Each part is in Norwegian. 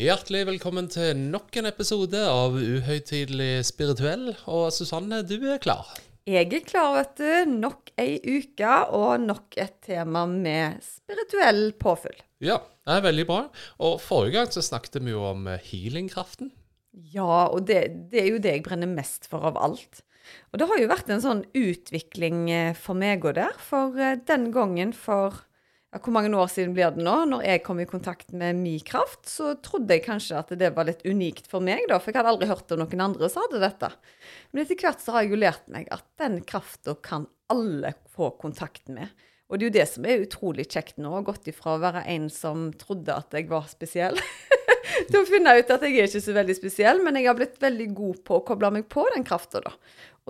Hjertelig velkommen til nok en episode av Uhøytidelig spirituell. Og Susanne, du er klar? Jeg er klar, vet du. Nok ei uke og nok et tema med spirituell påfyll. Ja, det er veldig bra. Og forrige gang så snakket vi jo om healingkraften. Ja, og det, det er jo det jeg brenner mest for av alt. Og det har jo vært en sånn utvikling eh, for meg og der. For eh, den gangen for hvor mange år siden blir det nå? Når jeg kom i kontakt med min kraft, så trodde jeg kanskje at det var litt unikt for meg, da, for jeg hadde aldri hørt om noen andre som hadde dette. Men etter hvert så har jeg jo lært meg at den krafta kan alle få kontakt med. Og det er jo det som er utrolig kjekt nå, gått ifra å være en som trodde at jeg var spesiell, til å finne ut at jeg er ikke så veldig spesiell, men jeg har blitt veldig god på å koble meg på den krafta, da.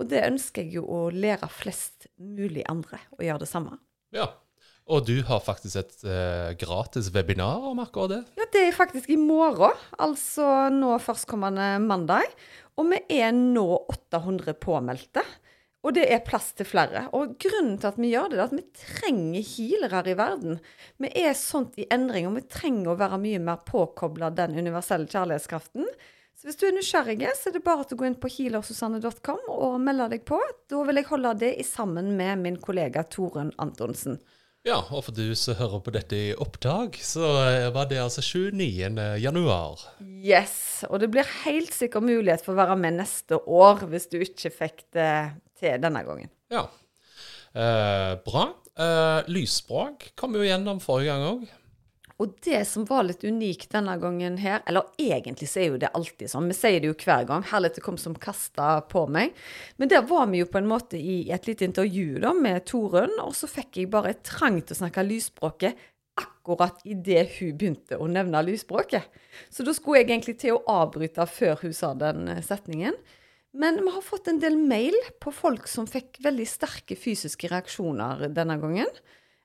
Og det ønsker jeg jo å lære flest mulig andre å gjøre det samme. Ja, og du har faktisk et eh, gratis webinar om akkurat det? Ja, det er faktisk i morgen, altså nå førstkommende mandag. Og vi er nå 800 påmeldte. Og det er plass til flere. Og grunnen til at vi gjør det, er at vi trenger healere i verden. Vi er sånt i endring, og vi trenger å være mye mer påkobla den universelle kjærlighetskraften. Så hvis du er nysgjerrig, så er det bare å gå inn på healersusanne.com og melde deg på. Da vil jeg holde det i sammen med min kollega Torunn Antonsen. Ja, og for du som hører på dette i opptak, så var det altså 29. januar. Yes, og det blir helt sikkert mulighet for å være med neste år hvis du ikke fikk det til denne gangen. Ja, eh, bra. Eh, lysspråk kom jo gjennom forrige gang òg. Og det som var litt unikt denne gangen her, eller egentlig så er jo det alltid sånn, vi sier det jo hver gang, 'Herlighet, kom som kasta på meg, men der var vi jo på en måte i et lite intervju da med Torunn, og så fikk jeg bare et trang til å snakke lysspråket akkurat idet hun begynte å nevne lysspråket. Så da skulle jeg egentlig til å avbryte før hun sa den eh, setningen. Men vi har fått en del mail på folk som fikk veldig sterke fysiske reaksjoner denne gangen.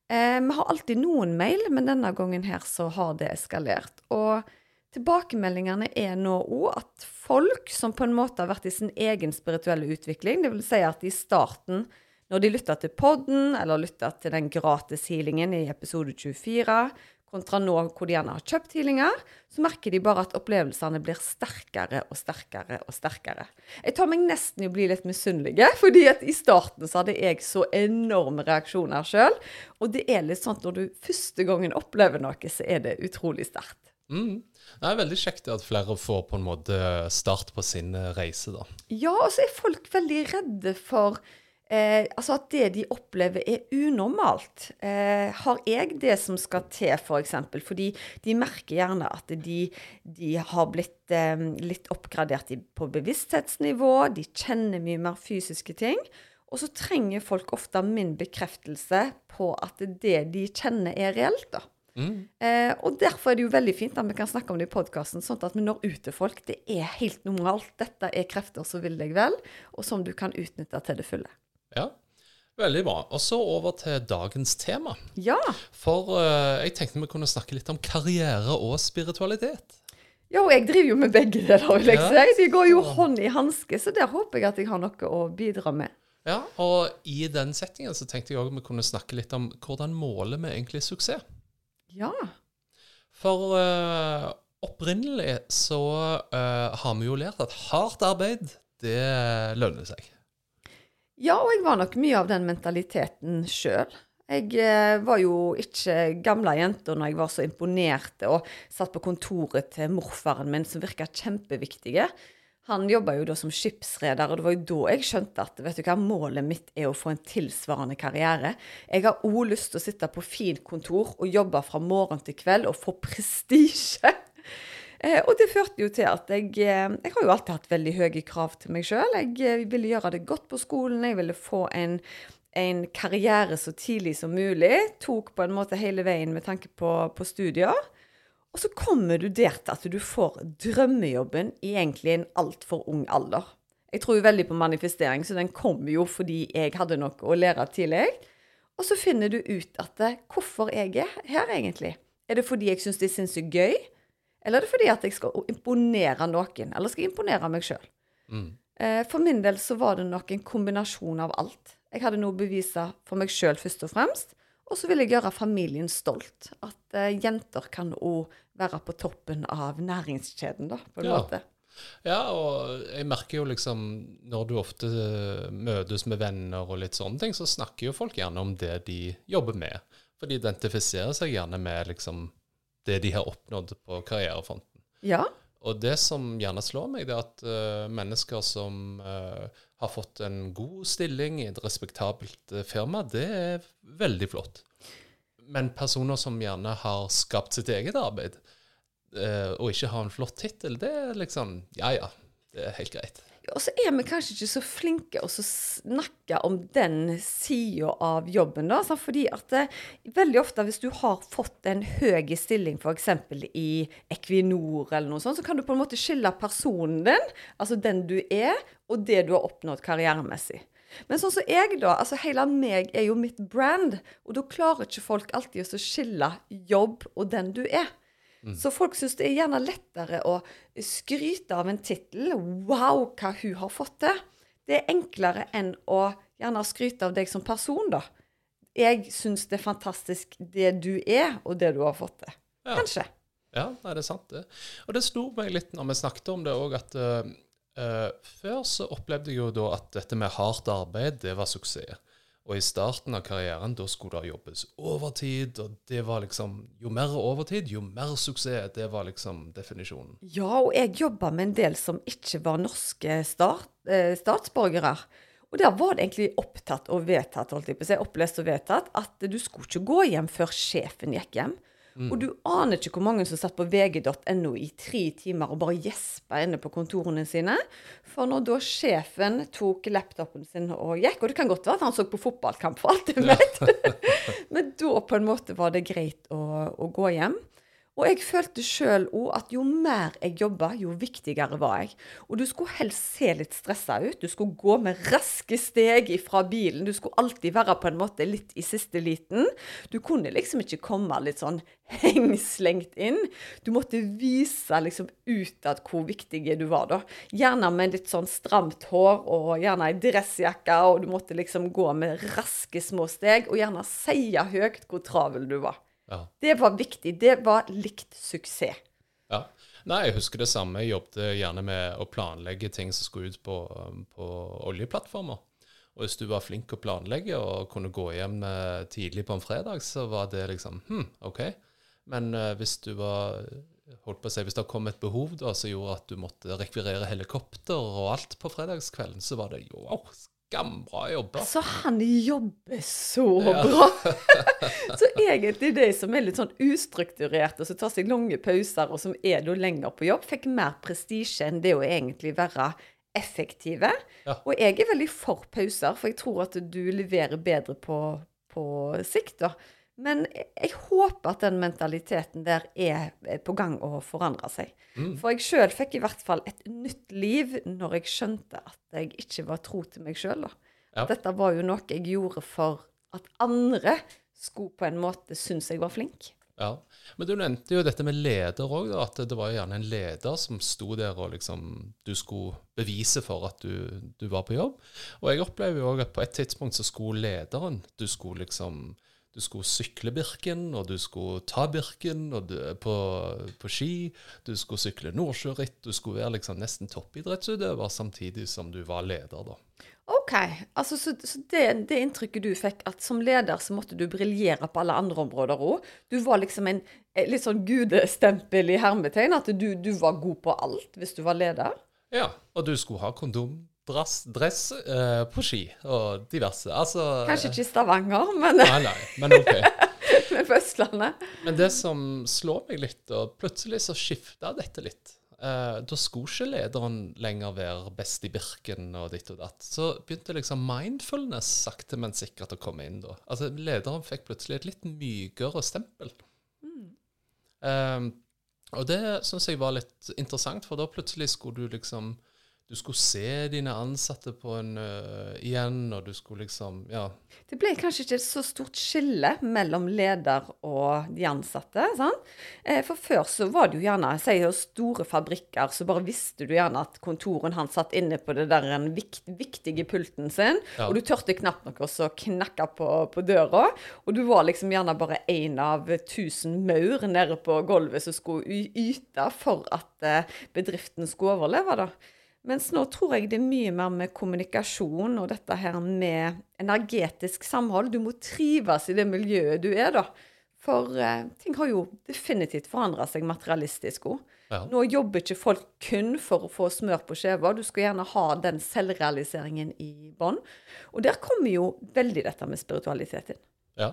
Eh, vi har alltid noen mail, men denne gangen her så har det eskalert. Og tilbakemeldingene er nå òg at folk som på en måte har vært i sin egen spirituelle utvikling, dvs. Si at i starten, når de lytta til podden, eller lytta til den gratis healingen i episode 24, kontra nå hvor de gjerne har kjøpt healinger, så merker de bare at opplevelsene blir sterkere og sterkere og sterkere. Jeg tar meg nesten i å bli litt misunnelig, fordi at i starten så hadde jeg så enorme reaksjoner sjøl. Og det er litt sånn at når du første gangen opplever noe, så er det utrolig sterkt. Mm. Det er veldig kjekt at flere får på en måte start på sin reise, da. Ja, og så er folk veldig redde for Eh, altså at det de opplever er unormalt. Eh, har jeg det som skal til, f.eks.? For eksempel? Fordi de merker gjerne at de, de har blitt eh, litt oppgradert på bevissthetsnivå, de kjenner mye mer fysiske ting. Og så trenger folk ofte min bekreftelse på at det de kjenner, er reelt. da. Mm. Eh, og Derfor er det jo veldig fint at vi kan snakke om det i podkasten, sånn at vi når ut til folk. Det er helt normalt. Dette er krefter som vil deg vel, og som du kan utnytte til det fulle. Ja, veldig bra. Og så over til dagens tema. Ja. For uh, jeg tenkte vi kunne snakke litt om karriere og spiritualitet. Ja, og jeg driver jo med begge deler, vil jeg ja. si. De går jo hånd i hanske, så der håper jeg at jeg har noe å bidra med. Ja, og i den settingen så tenkte jeg òg vi kunne snakke litt om hvordan måler vi egentlig suksess. Ja. For uh, opprinnelig så uh, har vi jo lært at hardt arbeid, det lønner seg. Ja, og jeg var nok mye av den mentaliteten sjøl. Jeg eh, var jo ikke gamle jenta når jeg var så imponert og satt på kontoret til morfaren min, som virka kjempeviktige. Han jobba jo da som skipsreder, og det var jo da jeg skjønte at vet du hva, målet mitt er å få en tilsvarende karriere. Jeg har òg lyst til å sitte på fint kontor og jobbe fra morgen til kveld og få prestisje. Eh, og det førte jo til at jeg eh, Jeg har jo alltid hatt veldig høye krav til meg sjøl. Jeg eh, ville gjøre det godt på skolen. Jeg ville få en, en, karriere så tidlig som mulig. Tok på en måte hele veien med tanke på, på studier. Og så kommer du der til at du får drømmejobben i egentlig en altfor ung alder. Jeg tror jo veldig på manifestering, så den kom jo fordi jeg hadde noe å lære tidlig. Og så finner du ut at hvorfor jeg er her, egentlig. Er det fordi jeg syns det er sinnssykt gøy? Eller er det fordi at jeg skal imponere noen? Eller skal jeg imponere meg sjøl? Mm. Eh, for min del så var det nok en kombinasjon av alt. Jeg hadde noe å bevise for meg sjøl først og fremst. Og så vil jeg gjøre familien stolt. At uh, jenter kan òg være på toppen av næringskjeden, da, på en Ja. måte. Ja, og jeg merker jo liksom Når du ofte eh, møtes med venner og litt sånne ting, så snakker jo folk gjerne om det de jobber med. For de identifiserer seg gjerne med liksom det de har oppnådd på karrierefronten. Ja. Og det som gjerne slår meg, det er at uh, mennesker som uh, har fått en god stilling i et respektabelt uh, firma, det er veldig flott. Men personer som gjerne har skapt sitt eget arbeid, og ikke har en flott tittel, det er liksom Ja ja, det er helt greit. Og så er vi kanskje ikke så flinke å snakke om den sida av jobben, da. Fordi at det, veldig ofte hvis du har fått en høy stilling f.eks. i Equinor eller noe sånt, så kan du på en måte skille personen din, altså den du er, og det du har oppnådd karrieremessig. Men sånn som jeg, da. altså Hele meg er jo mitt brand. Og da klarer ikke folk alltid å skille jobb og den du er. Så folk syns det er gjerne lettere å skryte av en tittel. Wow, hva hun har fått til. Det er enklere enn å gjerne skryte av deg som person, da. Jeg syns det er fantastisk det du er, og det du har fått til. Ja. Kanskje. Ja, nei, det er sant, det. Og det slo meg litt når vi snakket om det òg, at uh, før så opplevde jeg jo da at dette med hardt arbeid, det var suksess. Og i starten av karrieren, da skulle det jobbes overtid, og det var liksom Jo mer overtid, jo mer suksess. Det var liksom definisjonen. Ja, og jeg jobba med en del som ikke var norske start, eh, statsborgere. Og der var det egentlig opptatt og vedtatt, holdt jeg på å si, opplest og vedtatt, at du skulle ikke gå hjem før sjefen gikk hjem. Og du aner ikke hvor mange som satt på vg.no i tre timer og bare gjespa inne på kontorene sine. For når da sjefen tok laptopen sin og gikk, og det kan godt være at han så på fotballkamp for alt jeg vet, men da på en måte var det greit å, å gå hjem. Og jeg følte sjøl òg at jo mer jeg jobba, jo viktigere var jeg. Og du skulle helst se litt stressa ut. Du skulle gå med raske steg ifra bilen. Du skulle alltid være på en måte litt i siste liten. Du kunne liksom ikke komme litt sånn hengslengt inn. Du måtte vise liksom utad hvor viktig du var, da. Gjerne med litt sånn stramt hår og gjerne ei dressjakke, og du måtte liksom gå med raske små steg, og gjerne sie høyt hvor travel du var. Ja. Det var viktig. Det var likt suksess. ja. Nei, jeg husker det samme. Jeg jobbet gjerne med å planlegge ting som skulle ut på, på oljeplattformer. Og hvis du var flink å planlegge og kunne gå hjem eh, tidlig på en fredag, så var det liksom hm, OK. Men eh, hvis du var holdt på å si, Hvis det kom et behov da, som gjorde at du måtte rekvirere helikopter og alt på fredagskvelden, så var det jo wow, skambra jobba. Så han jobber så Ja. bra! så egentlig de som er litt sånn ustrukturerte, og som tar seg lange pauser, og som er da lenger på jobb, fikk mer prestisje enn det å egentlig være effektive. Ja. Og jeg er veldig for pauser, for jeg tror at du leverer bedre på, på sikt, da. Men jeg håper at den mentaliteten der er er på gang å forandre seg. Mm. For jeg sjøl fikk i hvert fall et nytt liv når jeg skjønte at jeg ikke var tro til meg sjøl. Ja. Dette var jo noe jeg gjorde for at andre skulle på en måte synes jeg var flink. Ja, Men du nevnte jo dette med leder òg, at det var gjerne en leder som sto der og liksom Du skulle bevise for at du, du var på jobb. Og jeg opplever jo òg at på et tidspunkt så skulle lederen Du skulle liksom du skulle sykle Birken, og du skulle ta Birken du, på, på ski. Du skulle sykle Nordsjøritt. Du skulle være liksom nesten toppidrettsutøver samtidig som du var leder, da. OK. Altså, så, så det, det inntrykket du fikk, at som leder så måtte du briljere på alle andre områder òg. Du var liksom en eh, litt sånn gudestempel i hermetegn. At du, du var god på alt hvis du var leder. Ja, og du skulle ha kondomdress dress, uh, på ski og diverse. Altså Kanskje ikke i Stavanger, men Nei, nei, men ok. men på Østlandet. Men det som slår meg litt, og plutselig så skifta dette litt. Uh, da skulle ikke lederen lenger være best i Birken og ditt og datt. Så begynte liksom mindfulness sakte, men sikkert å komme inn da. Altså Lederen fikk plutselig et litt mykere stempel. Eh, Og det syns jeg var litt interessant, for da plutselig skulle du liksom du skulle se dine ansatte på en uh, igjen, og du skulle liksom Ja. Det ble kanskje ikke et så stort skille mellom leder og de ansatte. sant? Eh, for før så var det jo gjerne si, store fabrikker, så bare visste du gjerne at kontoren han satt inne på det der den vikt, viktige pulten sin, ja. og du tørte knapt nok også knakke på, på, døra. Og du var liksom gjerne bare én av tusen maur nede på gulvet som skulle yte for at uh, bedriften skulle overleve. da. Mens nå tror jeg det er mye mer med kommunikasjon og dette her med energetisk samhold. Du må trives i det miljøet du er, da. For eh, ting har jo definitivt forandra seg materialistisk òg. Ja. Nå jobber ikke folk kun for å få smør på skiva. Du skal gjerne ha den selvrealiseringen i bånn. Og der kommer jo veldig dette med spiritualitet inn. Ja.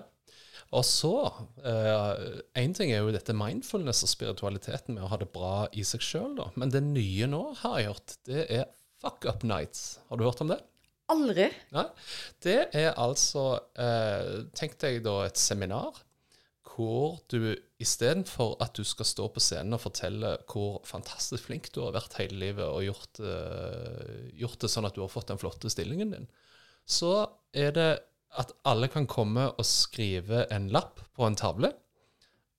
Og så Én uh, ting er jo dette mindfulness og spiritualiteten med å ha det bra i seg sjøl, da. Men det nye nå, har jeg hørt, det er fuck up nights. Har du hørt om det? Aldri. Nei. Det er altså uh, Tenk deg da et seminar hvor du istedenfor at du skal stå på scenen og fortelle hvor fantastisk flink du har vært hele livet og gjort, uh, gjort det sånn at du har fått den flotte stillingen din, så er det at alle kan komme og skrive en lapp på en tavle,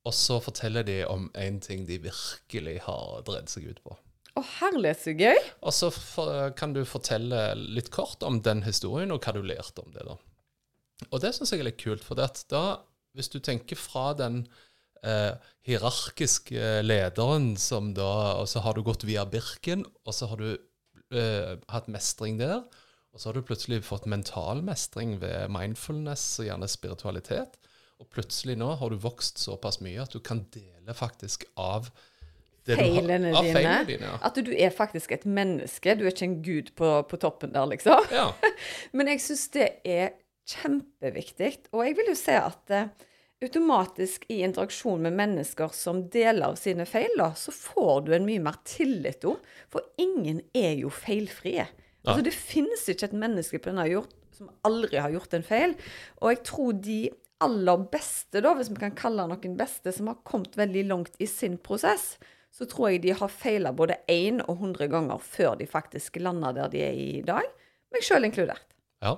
og så forteller de om en ting de virkelig har dredd seg ut på. Å, herlig, så gøy. Og så for, kan du fortelle litt kort om den historien, og hva du lærte om det. da. Og det syns jeg er litt kult, for da, hvis du tenker fra den eh, hierarkiske lederen som da Og så har du gått via Birken, og så har du eh, hatt mestring der. Og så har du plutselig fått mental mestring ved mindfulness og gjerne spiritualitet. Og plutselig nå har du vokst såpass mye at du kan dele faktisk av feilene dine. Feilene dine ja. At du er faktisk et menneske. Du er ikke en gud på, på toppen der, liksom. Ja. Men jeg syns det er kjempeviktig. Og jeg vil jo si at uh, automatisk i interaksjon med mennesker som deler av sine feil, da, så får du en mye mer tillit òg. For ingen er jo feilfrie. Altså, det finnes ikke et menneske på denne jord som aldri har gjort en feil. Og jeg tror de aller beste, da, hvis vi kan kalle noen beste, som har kommet veldig langt i sin prosess, så tror jeg de har feila både én og hundre ganger før de faktisk lander der de er i dag. Meg sjøl inkludert. Ja.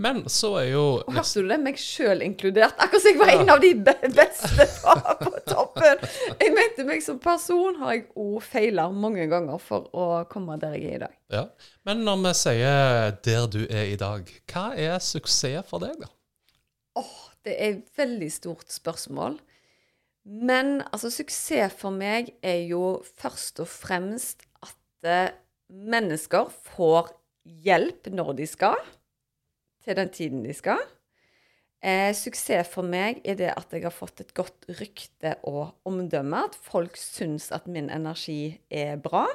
Men så er jo og Hørte du det? Meg sjøl inkludert. Akkurat som jeg var ja. en av de beste på, på, toppen. Jeg mente meg som person har jeg òg feila mange ganger for å komme der jeg er i dag. Ja. Men når vi sier 'der du er i dag', hva er suksess for deg, da? Åh, oh, det er et veldig stort spørsmål. Men altså, suksess for meg er jo først og fremst at eh, mennesker får hjelp når de skal til den tiden de skal. Eh, suksess for meg er det at jeg har fått et godt rykte og omdømme. At folk syns at min energi er bra.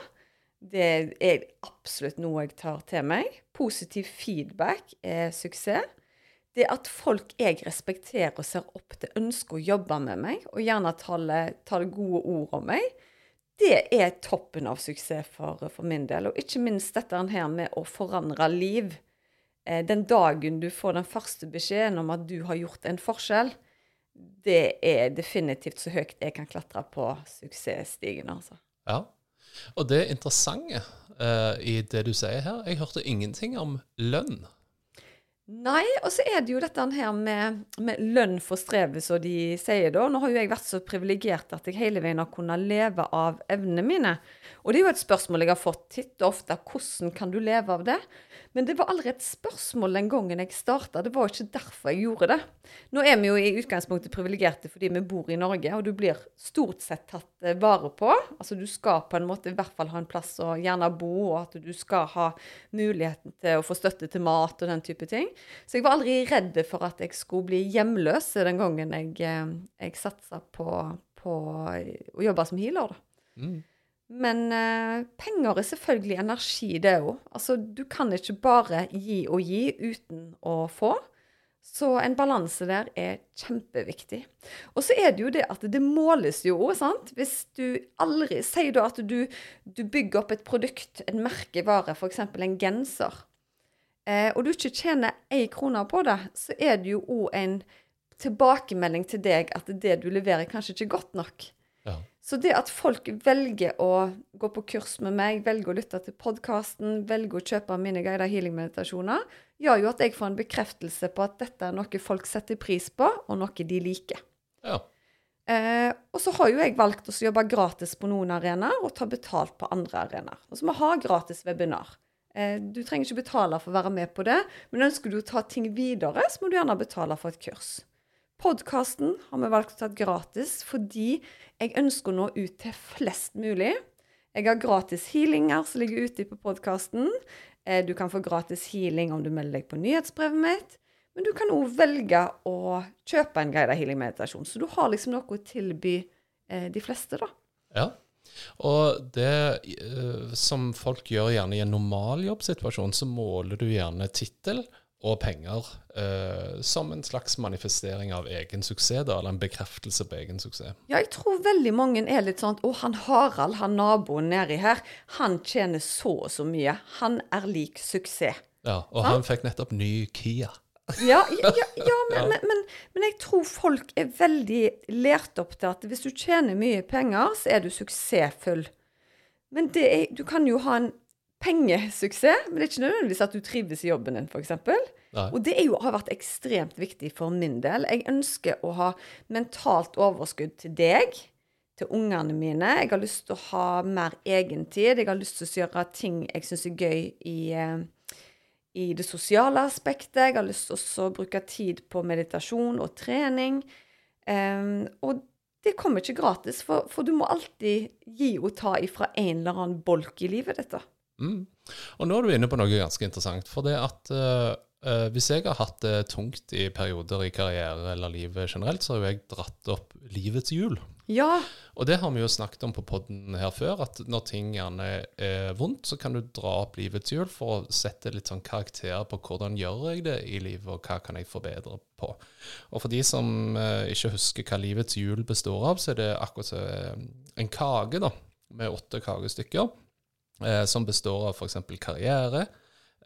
Det er absolutt noe jeg tar til meg. Positiv feedback er suksess. Det at folk jeg respekterer og ser opp til, ønsker å jobbe med meg, og gjerne taler gode ord om meg, det er toppen av suksess for, for min del. Og ikke minst dette her med å forandre liv den dagen du får den første beskjeden om at du har gjort en forskjell, det er definitivt så høyt jeg kan klatre på suksessstigen, altså. Ja. Og det interessante uh, i det du sier her, jeg hørte ingenting om lønn. Nei, og så er det jo dette her med, med lønn for strevet, som de sier da. Nå har jo jeg vært så privilegert at jeg hele veien har kunnet leve av evnene mine. Og det er jo et spørsmål jeg har fått titt og ofte. Hvordan kan du leve av det? Men det var aldri et spørsmål den gangen jeg starta. Det var ikke derfor jeg gjorde det. Nå er vi jo i utgangspunktet privilegerte fordi vi bor i Norge, og du blir stort sett tatt eh, vare på. Altså du skal på en måte i hvert fall ha en plass å gjerne bo, og at du skal ha muligheten til å få støtte til mat og den type ting. Så jeg var aldri redd for at jeg skulle bli hjemløs den gangen jeg, eh, jeg satsa på, på å jobbe som healer. da. Mm. Men eh, penger er selvfølgelig energi, det òg. Altså, du kan ikke bare gi og gi uten å få. Så en balanse der er kjempeviktig. Og så er det jo det at det måles jo òg, sant. Hvis du aldri Sier da at du, du, bygger opp et produkt, en merkevare, f.eks. en genser, eh, og du ikke tjener én krone på det, så er det jo òg en tilbakemelding til deg at det du leverer, kanskje ikke er godt nok. Så det at folk velger å gå på kurs med meg, velger å lytte til podkasten, velger å kjøpe mine guidede healing-meditasjoner, gjør jo at jeg får en bekreftelse på at dette er noe folk setter pris på, og noe de liker. Ja. Eh, og så har jo jeg valgt å jobbe gratis på noen arenaer og ta betalt på andre arenaer. Altså vi har gratis webinar. Eh, du trenger ikke betale for å være med på det, men ønsker du å ta ting videre, så må du gjerne betale for et kurs. Podkasten har vi valgt å ta gratis fordi jeg ønsker å nå ut til flest mulig. Jeg har gratis healinger som ligger ute på podkasten. Eh, du kan få gratis healing om du melder deg på nyhetsbrevet mitt. Men du kan òg velge å kjøpe en guided healing-meditasjon. Så du har liksom noe å tilby eh, de fleste, da. Ja. Og det eh, som folk gjør gjerne i en normal jobbsituasjon, så måler du gjerne tittel og penger eh, som en slags manifestering av egen suksess, da, eller en bekreftelse på egen suksess. Ja, jeg tror veldig mange er litt sånn Å, han Harald, han naboen nedi her, han tjener så og så mye. Han er lik suksess. Ja, og han fikk nettopp ny Kia. Ja, ja, ja, men, men, men, men, jeg tror folk er veldig lært opp til at hvis du tjener mye penger, så er du suksessfull. Men er, du kan jo ha en pengesuksess, men det er ikke nødvendigvis at du trives i jobben din, f.eks. Og det jo, har vært ekstremt viktig for min del. Jeg ønsker å ha mentalt overskudd til deg, til ungene mine. Jeg har lyst til å ha mer egentid. Jeg har lyst til å gjøre ting jeg syns er gøy i eh, i det sosiale aspektet. Jeg har lyst til å bruke tid på meditasjon og trening. Um, og det kommer ikke gratis, for, for, du må alltid gi og ta ifra en eller annen bolk i livet ditt. Mm. Og nå er du inne på noe ganske interessant. For det at uh, hvis jeg har hatt det tungt i perioder i karriere eller livet generelt, så har jo jeg dratt opp livets hjul. Ja. Og det har vi jo snakket om på poden her før, at når ting gjerne er vondt, så kan du dra opp livets hjul for å sette litt sånn karakterer på hvordan gjør jeg det i livet, og hva kan jeg forbedre på. Og for de som eh, ikke husker hva livets hjul består av, så er det akkurat eh, en kake da, med åtte kakestykker, eh, som består av f.eks. karriere,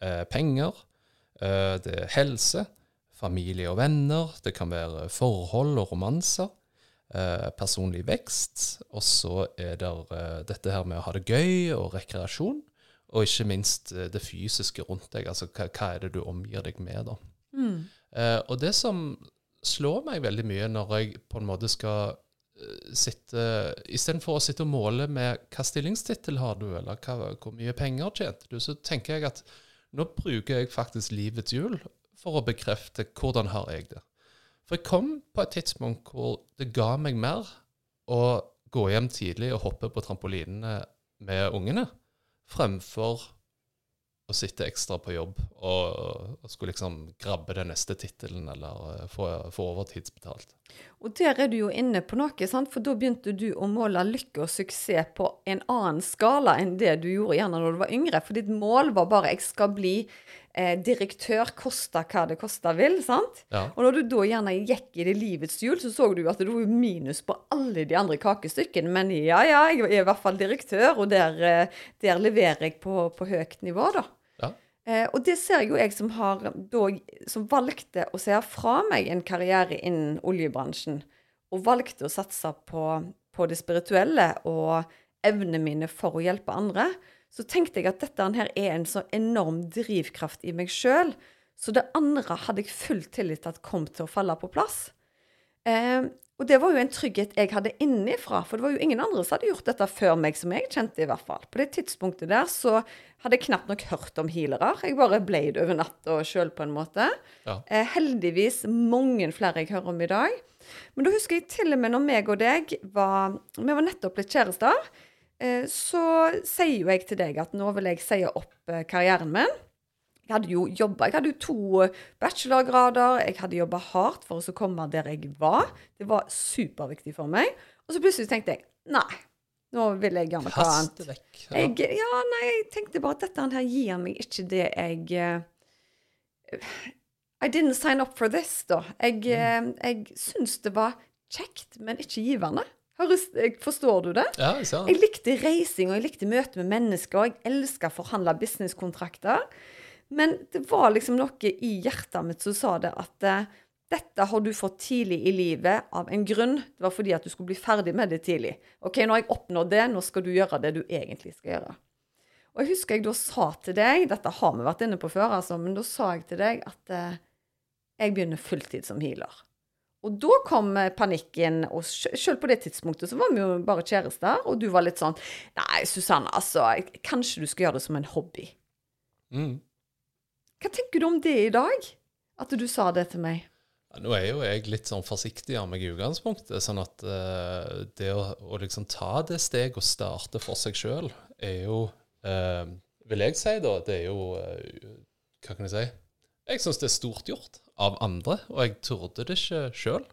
eh, penger, eh, det er helse, familie og venner, det kan være forhold og romanser. Eh, personlig vekst, og så er det uh, dette her med å ha det gøy og rekreasjon, og ikke minst det fysiske rundt deg. Altså hva, hva, er det du omgir deg med, da. Mm. og det som slår meg veldig mye når jeg på en måte skal sitte Istedenfor å sitte og måle med hva stillingstittel har du, eller hva, hvor mye penger tjente du, så tenker jeg at nå bruker jeg faktisk livets hjul for å bekrefte hvordan har jeg det. For jeg kom på et tidspunkt hvor det ga meg mer å gå hjem tidlig og hoppe på trampolinene med ungene, fremfor å sitte ekstra på jobb og, og skulle liksom grabbe den neste tittelen eller uh, få, få, overtidsbetalt. Og der er du jo inne på noe, sant? for da begynte du å måle lykke og suksess på en annen skala enn det du gjorde gjerne når du var yngre. For ditt mål var bare 'jeg skal bli eh, direktør kosta hva det kosta vil. sant? Ja. Og når du da gjerne gikk i det livets hjul, så så du at det var minus på alle de andre kakestykkene. Men ja, ja, jeg er i hvert fall direktør, og der, eh, der leverer jeg på, på høyt nivå, da. Eh, og det ser jo jeg som har da, som valgte å se fra meg en karriere innen oljebransjen, og valgte å satse på, på det spirituelle og evnene mine for å hjelpe andre så tenkte jeg at dette her er en så enorm drivkraft i meg sjøl. Så det andre hadde jeg full tillit til at kom til å falle på plass. Eh, og det var jo en trygghet jeg hadde innenfra, for det var jo ingen andre som hadde gjort dette før meg, som jeg kjente i hvert fall. På det tidspunktet der så hadde jeg knapt nok hørt om healere. Jeg bare ble det over natta sjøl, på en måte. Ja. Eh, heldigvis mange flere jeg hører om i dag. Men da husker jeg til og med når meg og deg var Vi var nettopp blitt kjærester. Eh, så sier jo jeg til deg at nå vil jeg si opp eh, karrieren min. Jeg hadde jo jobba Jeg hadde jo to bachelorgrader. Jeg hadde jobba hardt for å komme der jeg var. Det var superviktig for meg. Og så plutselig tenkte jeg nei, nå vil jeg gjøre noe annet. Vekk, ja. Jeg, ja, nei, jeg tenkte bare at dette her gir meg ikke det jeg uh, I didn't sign up for this, da. Jeg, uh, jeg syns det var kjekt, men ikke givende. Forstår du det? Ja, jeg, jeg likte reising, og jeg likte møte med mennesker, og jeg elska å forhandle businesskontrakter. Men det var liksom noe i hjertet mitt som sa det at eh, Dette har du fått tidlig i livet av en grunn. Det var fordi at du skulle bli ferdig med det tidlig. OK, nå har jeg oppnådd det, nå skal du gjøre det du egentlig skal gjøre. Og jeg husker jeg da sa til deg, dette har vi vært inne på før, altså, men da sa jeg til deg at eh, jeg begynner fulltid som healer. Og da kom eh, panikken, og selv på det tidspunktet så var vi jo bare kjærester, og du var litt sånn Nei, Susanne, altså, kanskje du skal gjøre det som en hobby. Mm. Hva tenker du om det i dag? At du sa det til meg? Ja, nå er jo jeg litt sånn forsiktig av meg i utgangspunktet, sånn at uh, det å, å, liksom ta det steget og starte for seg sjøl, er jo uh, Vil jeg si, da, det er jo uh, Hva kan jeg si? Jeg syns det er stort gjort av andre, og jeg torde det ikke sjøl.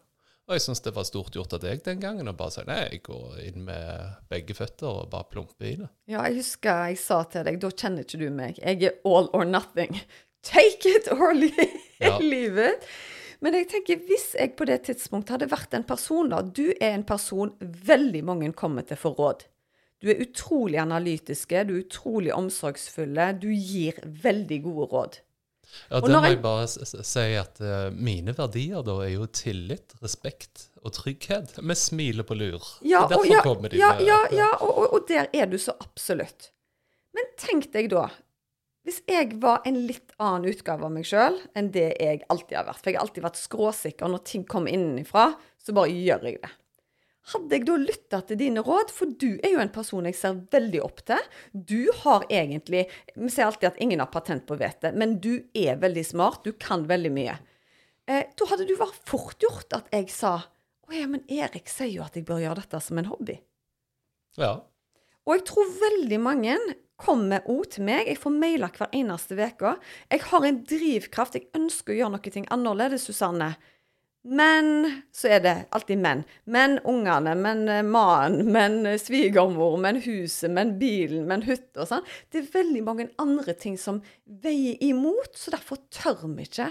Og jeg syns det var stort gjort av deg den gangen å bare si nei, jeg går inn med begge føtter og bare plumper i det. Ja, jeg husker jeg sa til deg, da kjenner ikke du meg. Jeg er all or nothing. Take it or leave ja. livet. Men jeg tenker, hvis jeg på det tidspunktet hadde vært en person da, Du er en person veldig mange kommer til for råd. Du er utrolig analytiske, du er utrolig omsorgsfulle. Du gir veldig gode råd. Ja, det må jeg bare si at uh, mine verdier da er jo tillit, respekt og trygghet. Vi smiler på lur. Ja, og derfor ja, kommer de ja, med Ja, ja og, og, der er du så absolutt. Men tenk deg da, hvis jeg var en litt annen utgave av meg sjøl enn det jeg alltid har vært. For jeg har alltid vært skråsikker. Når ting kommer innenfra, så bare gjør jeg det. Hadde jeg da lytta til dine råd, for du er jo en person jeg ser veldig opp til. Du har egentlig Vi sier alltid at ingen har patent på vettet, men du er veldig smart. Du kan veldig mye. Eh, da hadde du vært fort gjort at jeg sa Å ja, men Erik sier jo at jeg bør gjøre dette som en hobby. Ja. Og jeg tror veldig mange kommer òg til meg. Jeg får mailer hver eneste uke. Jeg har en drivkraft. Jeg ønsker å gjøre noe annerledes, Susanne. Men så er det alltid menn. Men ungene, men eh, mannen, men eh, svigermor, men huset, men bilen, men hytta og sånn. Det er veldig mange andre ting som veier imot, så derfor tør vi ikke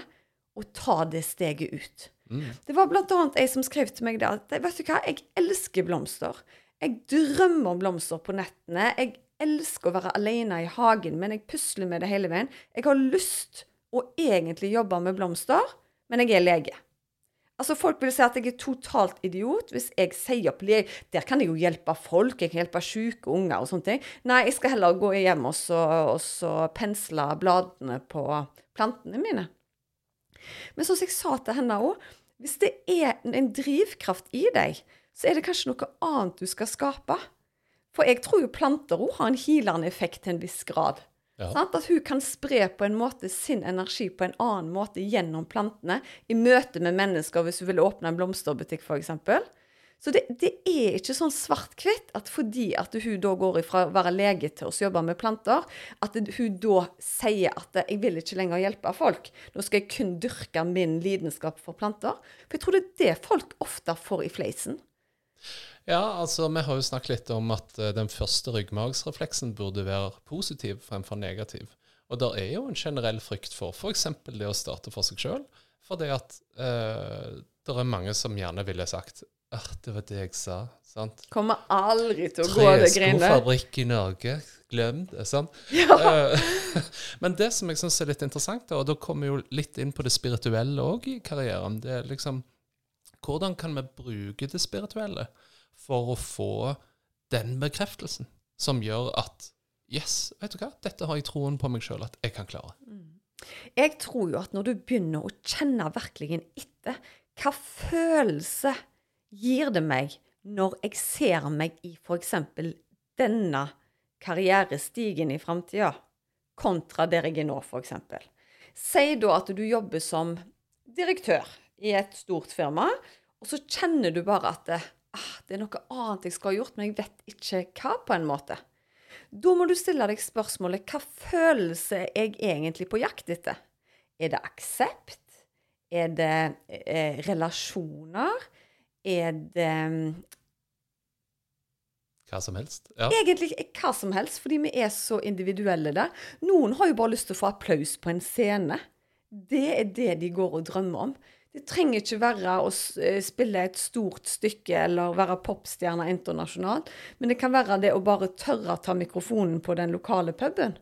å ta det steget ut. Mm. Det var annet ei som skrev til meg det at vet du hva, jeg elsker blomster. Jeg drømmer om blomster på nettene. Jeg elsker å være alene i hagen, men jeg pusler med det hele veien. Jeg har lyst å egentlig jobbe med blomster, men jeg er lege. Altså Folk vil si at jeg er totalt idiot hvis jeg sier opp lege. Der kan jeg jo hjelpe folk, jeg kan hjelpe syke unger og sånne ting. Nei, jeg skal heller gå hjem og så, og så pensle bladene på plantene mine. Men som jeg sa til henne òg, hvis det er en drivkraft i deg, så er det kanskje noe annet du skal skape. For jeg tror jo planter òg har en healende effekt til en viss grad. Ja. At hun kan spre på en måte sin energi på en annen måte gjennom plantene, i møte med mennesker, hvis hun vil åpne en blomsterbutikk f.eks. Så det, det, er ikke sånn svart-hvitt at fordi at hun da går ifra å være lege til å jobbe med planter, at hun da sier at 'jeg vil ikke lenger hjelpe folk'. Nå skal jeg kun dyrke min lidenskap for planter. For jeg tror det er det folk ofte får i fleisen. Ja, altså vi har jo snakket litt om at uh, den første ryggmargsrefleksen burde være positiv fremfor negativ. Og der er jo en generell frykt for f.eks. det å starte for seg sjøl. For det at uh, det er mange som gjerne ville sagt det var det jeg sa. sant? Kommer aldri til å gå det greiene. Treskofabrikk i Norge. Glem det. sant? Ja. Uh, men det som jeg syns er litt interessant, og da kommer vi jo litt inn på det spirituelle òg i karrieren, det er liksom Hvordan kan vi bruke det spirituelle? For å få den bekreftelsen som gjør at Yes, vet du hva, dette har jeg troen på meg sjøl at jeg kan klare. Mm. Jeg tror jo at når du begynner å kjenne virkelig etter, hva følelse gir det meg når jeg ser meg i f.eks. denne karrierestigen i framtida, kontra der jeg er nå, f.eks. Si da at du jobber som direktør i et stort firma, og så kjenner du bare at det, ah, det er noe annet jeg skal ha gjort, men jeg vet ikke hva, på en måte. Da må du stille deg spørsmålet hva følelse er jeg egentlig på jakt etter? Er det aksept? Er det eh, relasjoner? Er det hva som helst? Ja. Egentlig hva som helst, fordi vi er så individuelle der. Noen har jo bare lyst til å få applaus på en scene. Det er det de går og drømmer om. Det trenger ikke være å eh, spille et stort stykke eller være popstjerne internasjonalt, men det kan være det å bare tørre å ta mikrofonen på den lokale puben.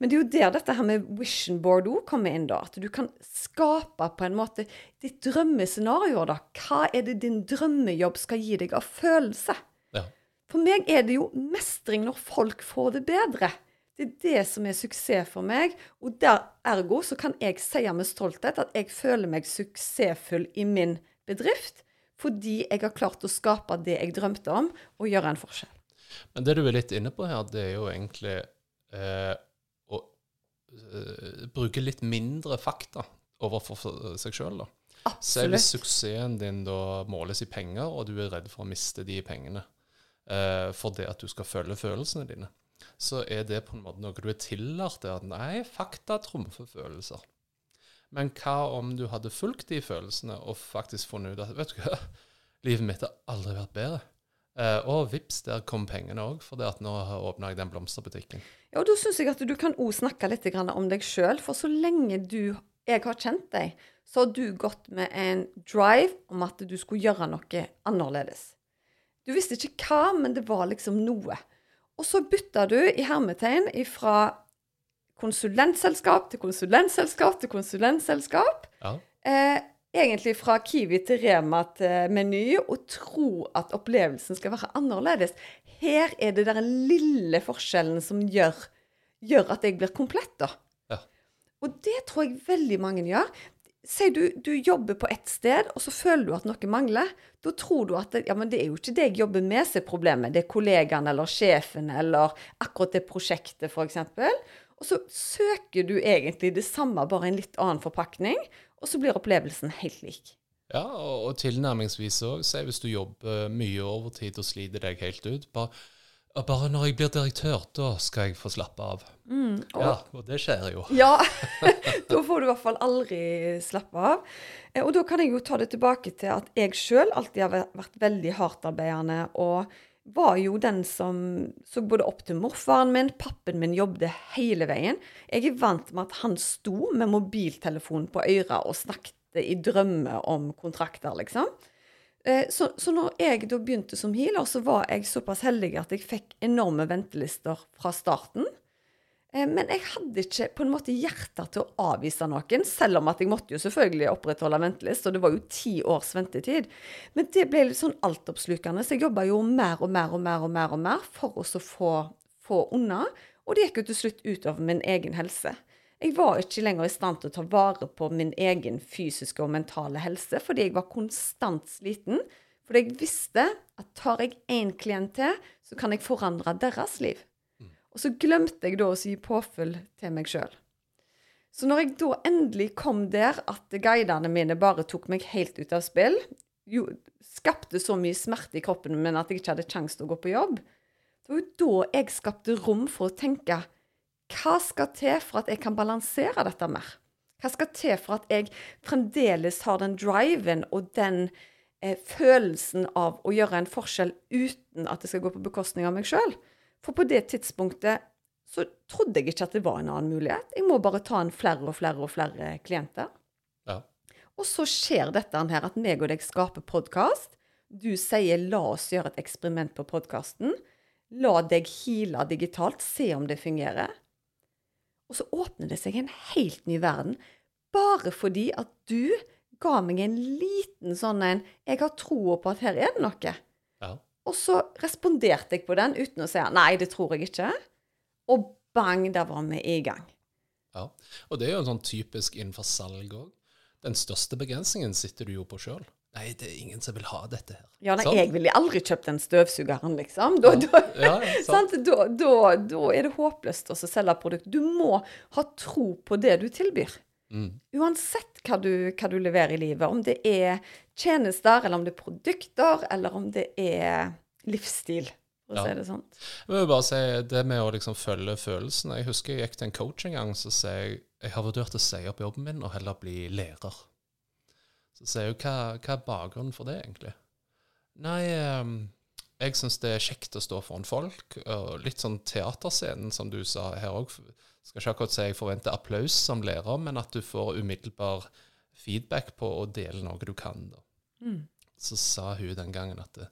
Men det er jo der dette her med vision board òg kommer inn, da. At du kan skape på en måte ditt drømmescenario, da. Hva er det din drømmejobb skal gi deg av følelse? Ja. For meg er det jo mestring når folk får det bedre. Det er det som er suksess for meg. Og der ergo så kan jeg si med stolthet at jeg føler meg suksessfull i min bedrift fordi jeg har klart å skape det jeg drømte om, og gjøre en forskjell. Men det du er litt inne på her, det er jo egentlig eh, å eh, bruke litt mindre fakta overfor seg sjøl, da. Se hvis suksessen din da måles i penger, og du er redd for å miste de pengene eh, for det at du skal følge følelsene dine, så er det på en måte noe du er tillært. der. Nei, fakta trumfer følelser. Men hva om du hadde fulgt de følelsene og faktisk funnet ut at vet du hva, livet mitt har aldri vært bedre. Eh, og vips, der kom pengene òg, for at nå åpna jeg den blomsterbutikken. Ja, og da syns jeg at du kan òg snakke litt om deg sjøl. For så lenge du, jeg har kjent deg, så har du gått med en drive om at du skulle gjøre noe annerledes. Du visste ikke hva, men det var liksom noe. Og så bytta du i hermetegn fra konsulentselskap til konsulentselskap til konsulentselskap. Ja. Eh, egentlig fra Kiwi til Rema til Meny, og tro at opplevelsen skal være annerledes. Her er det den lille forskjellen som gjør, gjør at jeg blir komplett, da. Ja. Og det tror jeg veldig mange gjør. Si du, du jobber på ett sted, og så føler du at noe mangler. Da tror du at det, ja, men det er jo ikke det jeg jobber med som er problemet. Det er kollegaen eller sjefen eller akkurat det prosjektet, f.eks. Og så søker du egentlig det samme, bare en litt annen forpakning, og så blir opplevelsen helt lik. Ja, og, tilnærmingsvis òg. Si hvis du jobber mye overtid og sliter deg helt ut. Bare, «Ja, bare når jeg blir direktør, da skal jeg få slappe av. og- Ja, og det skjer jo. Ja, da får du i hvert fall aldri slappe av. Eh, Og da kan jeg jo ta det tilbake til at jeg sjøl alltid har vært- veldig hardtarbeidende. Og var jo den som så både opp til morfaren min, pappen min jobbet hele veien. Jeg er vant med at han sto med mobiltelefonen på øret og snakket i drømmer om kontrakter, liksom. Eh, Så, så når jeg da begynte som healer, så var jeg såpass heldig at jeg fikk enorme ventelister fra starten. Eh, Men jeg hadde ikke på en måte hjerte til å avvise noen, selv om at jeg måtte jo selvfølgelig opprettholde ventelist, og det var jo ti års ventetid. Men det ble litt sånn altoppslukende, så jeg jobba jo mer og mer og mer og mer og mer for å få, få unna, og det gikk jo til slutt utover min egen helse. Jeg var ikke lenger i stand til å ta vare på min egen fysiske og mentale helse, fordi jeg var konstant sliten. Fordi jeg visste at tar jeg én klient til, så kan jeg forandre deres liv. Og så glemte jeg da å gi påfyll til meg sjøl. Så når jeg da endelig kom der at guidene mine bare tok meg helt ut av spill, jo, skapte så mye smerte i kroppen min at jeg ikke hadde kjangs til å gå på jobb, det var jo da jeg skapte rom for å tenke hva skal til for at jeg kan balansere dette mer? Hva skal til for at jeg fremdeles har den driven og den eh, følelsen av å gjøre en forskjell uten at det skal gå på bekostning av meg sjøl? For på det tidspunktet så trodde jeg ikke at det var en annen mulighet. Jeg må bare ta inn flere og flere og flere klienter. Ja. Og så skjer dette her at meg og deg skaper podkast. Du sier 'la oss gjøre et eksperiment på podkasten'. La deg heale digitalt, se om det fungerer. Og så åpner det seg en helt ny verden. Bare fordi at du ga meg en liten sånn en 'Jeg har troa på at her er det noe'. Ja. Og så responderte jeg på den uten å si 'nei, det tror jeg ikke'. Og bang, der var vi i gang. ja. Og det er jo en sånn typisk innenfor salg òg. Den største begrensningen sitter du jo på sjøl. Nei, det er ingen som vil ha dette her. Ja, nei, Sant? jeg ville aldri kjøpt den støvsugeren, liksom. Da, da, Ja, ja, sant. Da, da, er det håpløst å selge produkt. Du må ha tro på det du tilbyr. Mm. Uansett hva du, hva du leverer i livet. Om det er tjenester, eller om det er produkter, eller om det er livsstil, for å si det sånn. Jeg vil bare si det med å liksom følge følelsene. Jeg husker jeg gikk til en coach en gang, så sa jeg jeg har vurdert å si opp jobben min og heller bli lærer. Så sier hun hva, hva er bakgrunnen for det, egentlig? Nei, ehm, jeg syns det er kjekt å stå foran folk. Og litt sånn teaterscenen, som du sa her òg. Skal ikke akkurat si jeg forventer applaus som lærer, men at du får umiddelbar feedback på å dele noe du kan. Da. Mm. Så sa hun den gangen at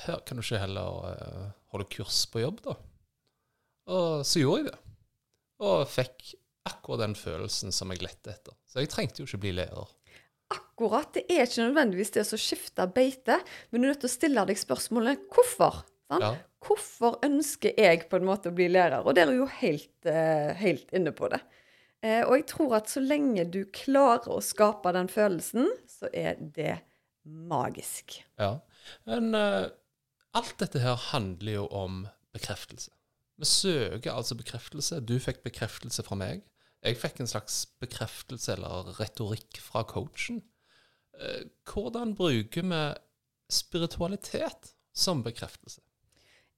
her kan du ikke heller uh, holde kurs på jobb, da. Og så gjorde jeg det. og fikk akkurat den følelsen som jeg lette etter. Så jeg trengte jo ikke bli lærer. Akkurat. Det er ikke nødvendigvis det å skifte beite, men du er nødt til å stille deg spørsmålet hvorfor. Ja. Hvorfor ønsker jeg på en måte å bli lærer? Og der er jo helt, eh, helt inne på det. Eh, og jeg tror at så lenge du klarer å skape den følelsen, så er det magisk. Ja. Men uh, alt dette her handler jo om bekreftelse. Vi søker altså bekreftelse. Du fikk bekreftelse fra meg. Jeg fikk en slags bekreftelse eller retorikk fra coachen. Eh, hvordan bruker vi spiritualitet som bekreftelse?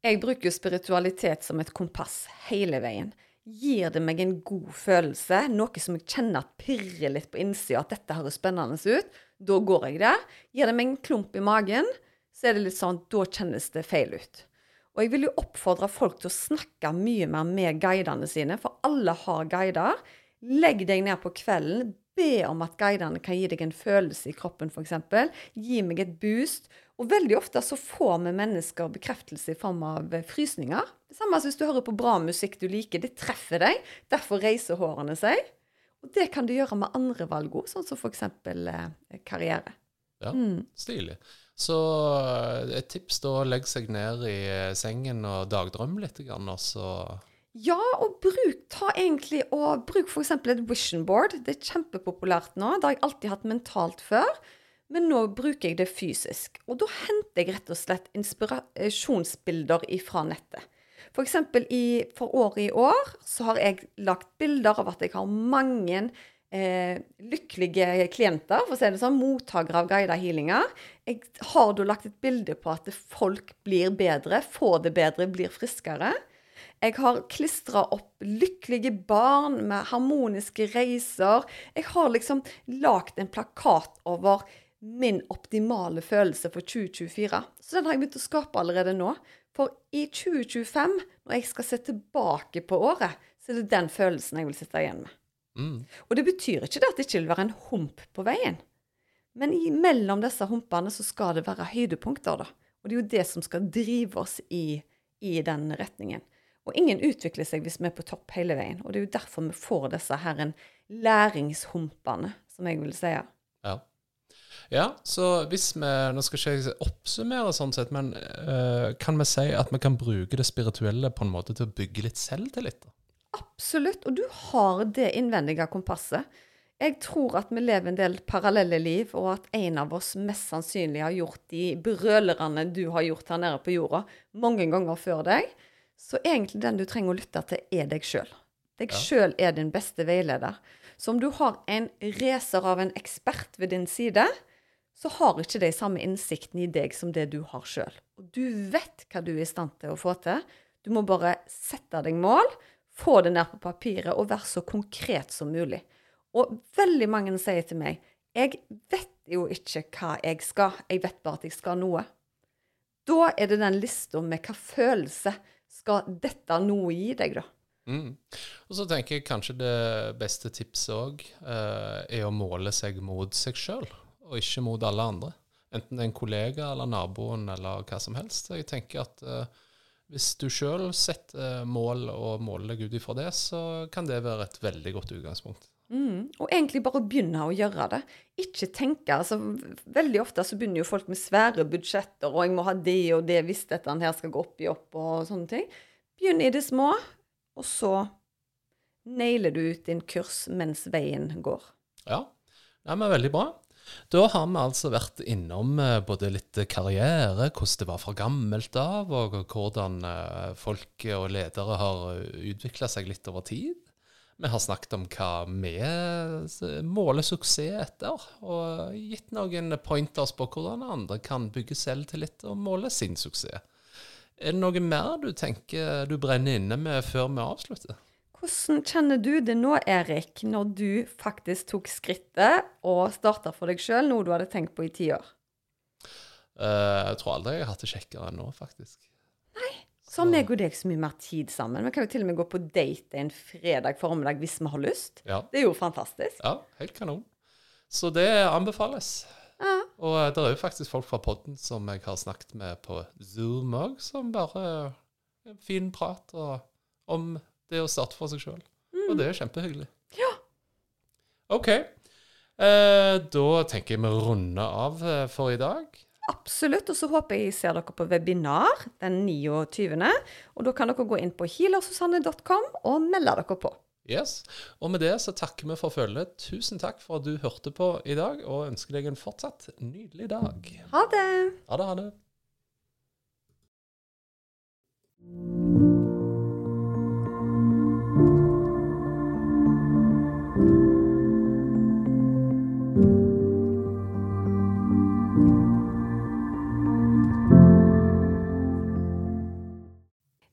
Jeg bruker spiritualitet som et kompass hele veien. Gir det meg en god følelse, noe som jeg kjenner at pirrer litt på innsida, at dette høres spennende ut, da går jeg der. Gir det meg en klump i magen, så er det litt sånn da kjennes det feil ut. Og jeg vil jo oppfordre folk til å snakke mye mer med guidene sine, for alle har guider. Legg deg ned på kvelden, be om at guidene kan gi deg en følelse i kroppen, f.eks. Gi meg et boost. Og veldig ofte så får vi mennesker bekreftelse i form av eh, frysninger. Det samme som hvis du hører på bra musikk du liker. Det treffer deg. Derfor reiser hårene seg. Og det kan du gjøre med andre valg òg, sånn som f.eks. Eh, karriere. Ja, stilig. Så eh, et tips da, legg seg ned i eh, sengen og dagdrømme litt, og så Ja, og bruk ta egentlig og bruk f.eks. et vision board. Det er kjempepopulært nå. Det har jeg alltid hatt mentalt før. Men nå bruker jeg det fysisk. Og da henter jeg rett og slett inspirasjonsbilder fra nettet. For eksempel i, for året i år så har jeg lagt bilder av at jeg har mange eh, lykkelige klienter, for å si det sånn, mottakere av guida healinger. Jeg har da lagt et bilde på at folk blir bedre, får det bedre, blir friskere. Jeg har klistra opp lykkelige barn med harmoniske reiser. Jeg har liksom lagd en plakat over min optimale følelse for 2024. Så den har jeg begynt å skape allerede nå. For i 2025, når jeg skal se tilbake på året, så er det den følelsen jeg vil sitte igjen med. Mm. Og det betyr ikke det at det ikke vil være en hump på veien. Men i, mellom disse humpene så skal det være høydepunkter, da. Og det er jo det som skal drive oss i, i den retningen. Og ingen utvikler seg hvis vi er på topp hele veien. Og det er jo derfor vi får disse her en læringshumpene, som jeg vil si. Ja. ja, så hvis vi Nå skal ikke jeg oppsummere sånn sett, men eh, kan vi si at vi kan bruke det spirituelle på en måte til å bygge litt selvtillit? da? Absolutt. Og du har det innvendige kompasset. Jeg tror at vi lever en del parallelle liv, og at en av oss mest sannsynlig har gjort de brølerne du har gjort her nede på jorda, mange ganger før deg. Så egentlig den du trenger å lytte til, er deg sjøl. Deg Ja. sjøl er din beste veileder. Så om du har en racer av en ekspert ved din side, så har ikke de samme innsikten i deg som det du har sjøl. Du vet hva du er i stand til å få til. Du må bare sette deg mål, få det ned på papiret og være så konkret som mulig. Og veldig mange sier til meg jeg vet jo ikke hva jeg skal, jeg vet bare at jeg skal noe. Da er det den lista med hva følelse skal dette noe gi deg, da. Mm. Og så tenker jeg kanskje det beste tipset òg eh, er å måle seg mot seg sjøl, og ikke mot alle andre. Enten det er en kollega eller naboen eller hva som helst. Jeg tenker at eh, hvis du sjøl setter mål og måler deg ut ifra det, så kan det være et veldig godt utgangspunkt. Mm. Og egentlig bare begynne å gjøre det. Ikke tenke altså, Veldig ofte så begynner jo folk med svære budsjetter, og jeg må ha det og det hvis dette her skal gå opp i opp og sånne ting. Begynn i det små, og så nailer du ut din kurs mens veien går. Ja, det men veldig bra. Da har vi altså vært innom eh, både litt karriere, hvordan det var fra gammelt av, og hvordan eh, folk og ledere har utvikla seg litt over tid. Vi har snakket om hva vi måler suksess etter, og gitt noen pointers på hvordan andre kan bygge selvtillit og måle sin suksess. Er det noe mer du tenker du brenner inne med før vi avslutter? Hvordan kjenner du det nå, Erik, når du faktisk tok skrittet og starta for deg sjøl, noe du hadde tenkt på i ti år? Uh, jeg tror aldri jeg har hatt det kjekkere enn nå, faktisk. Nei. Så har meg og deg så mye mer tid sammen. Vi kan jo til og med gå på date en fredag formiddag hvis vi har lyst. Ja. Det er jo fantastisk. Ja, helt kanon. Så det anbefales. Ja. Og eh, det er jo faktisk folk fra podden som jeg har snakket med på Zoom òg, som bare en fin prat og, om det å starte for seg sjøl. Og det er kjempehyggelig. Ja. OK. Eh, da tenker jeg vi runder av eh, for i dag. Absolutt. Og så håper jeg ser dere på webinar den 29. Og da kan dere gå inn på healersusanne.com og melde dere på. Yes. Og med det så takker vi for følget. Tusen takk for at du hørte på i dag, og ønsker deg en fortsatt nydelig dag. Ha det. Ha det, ha det.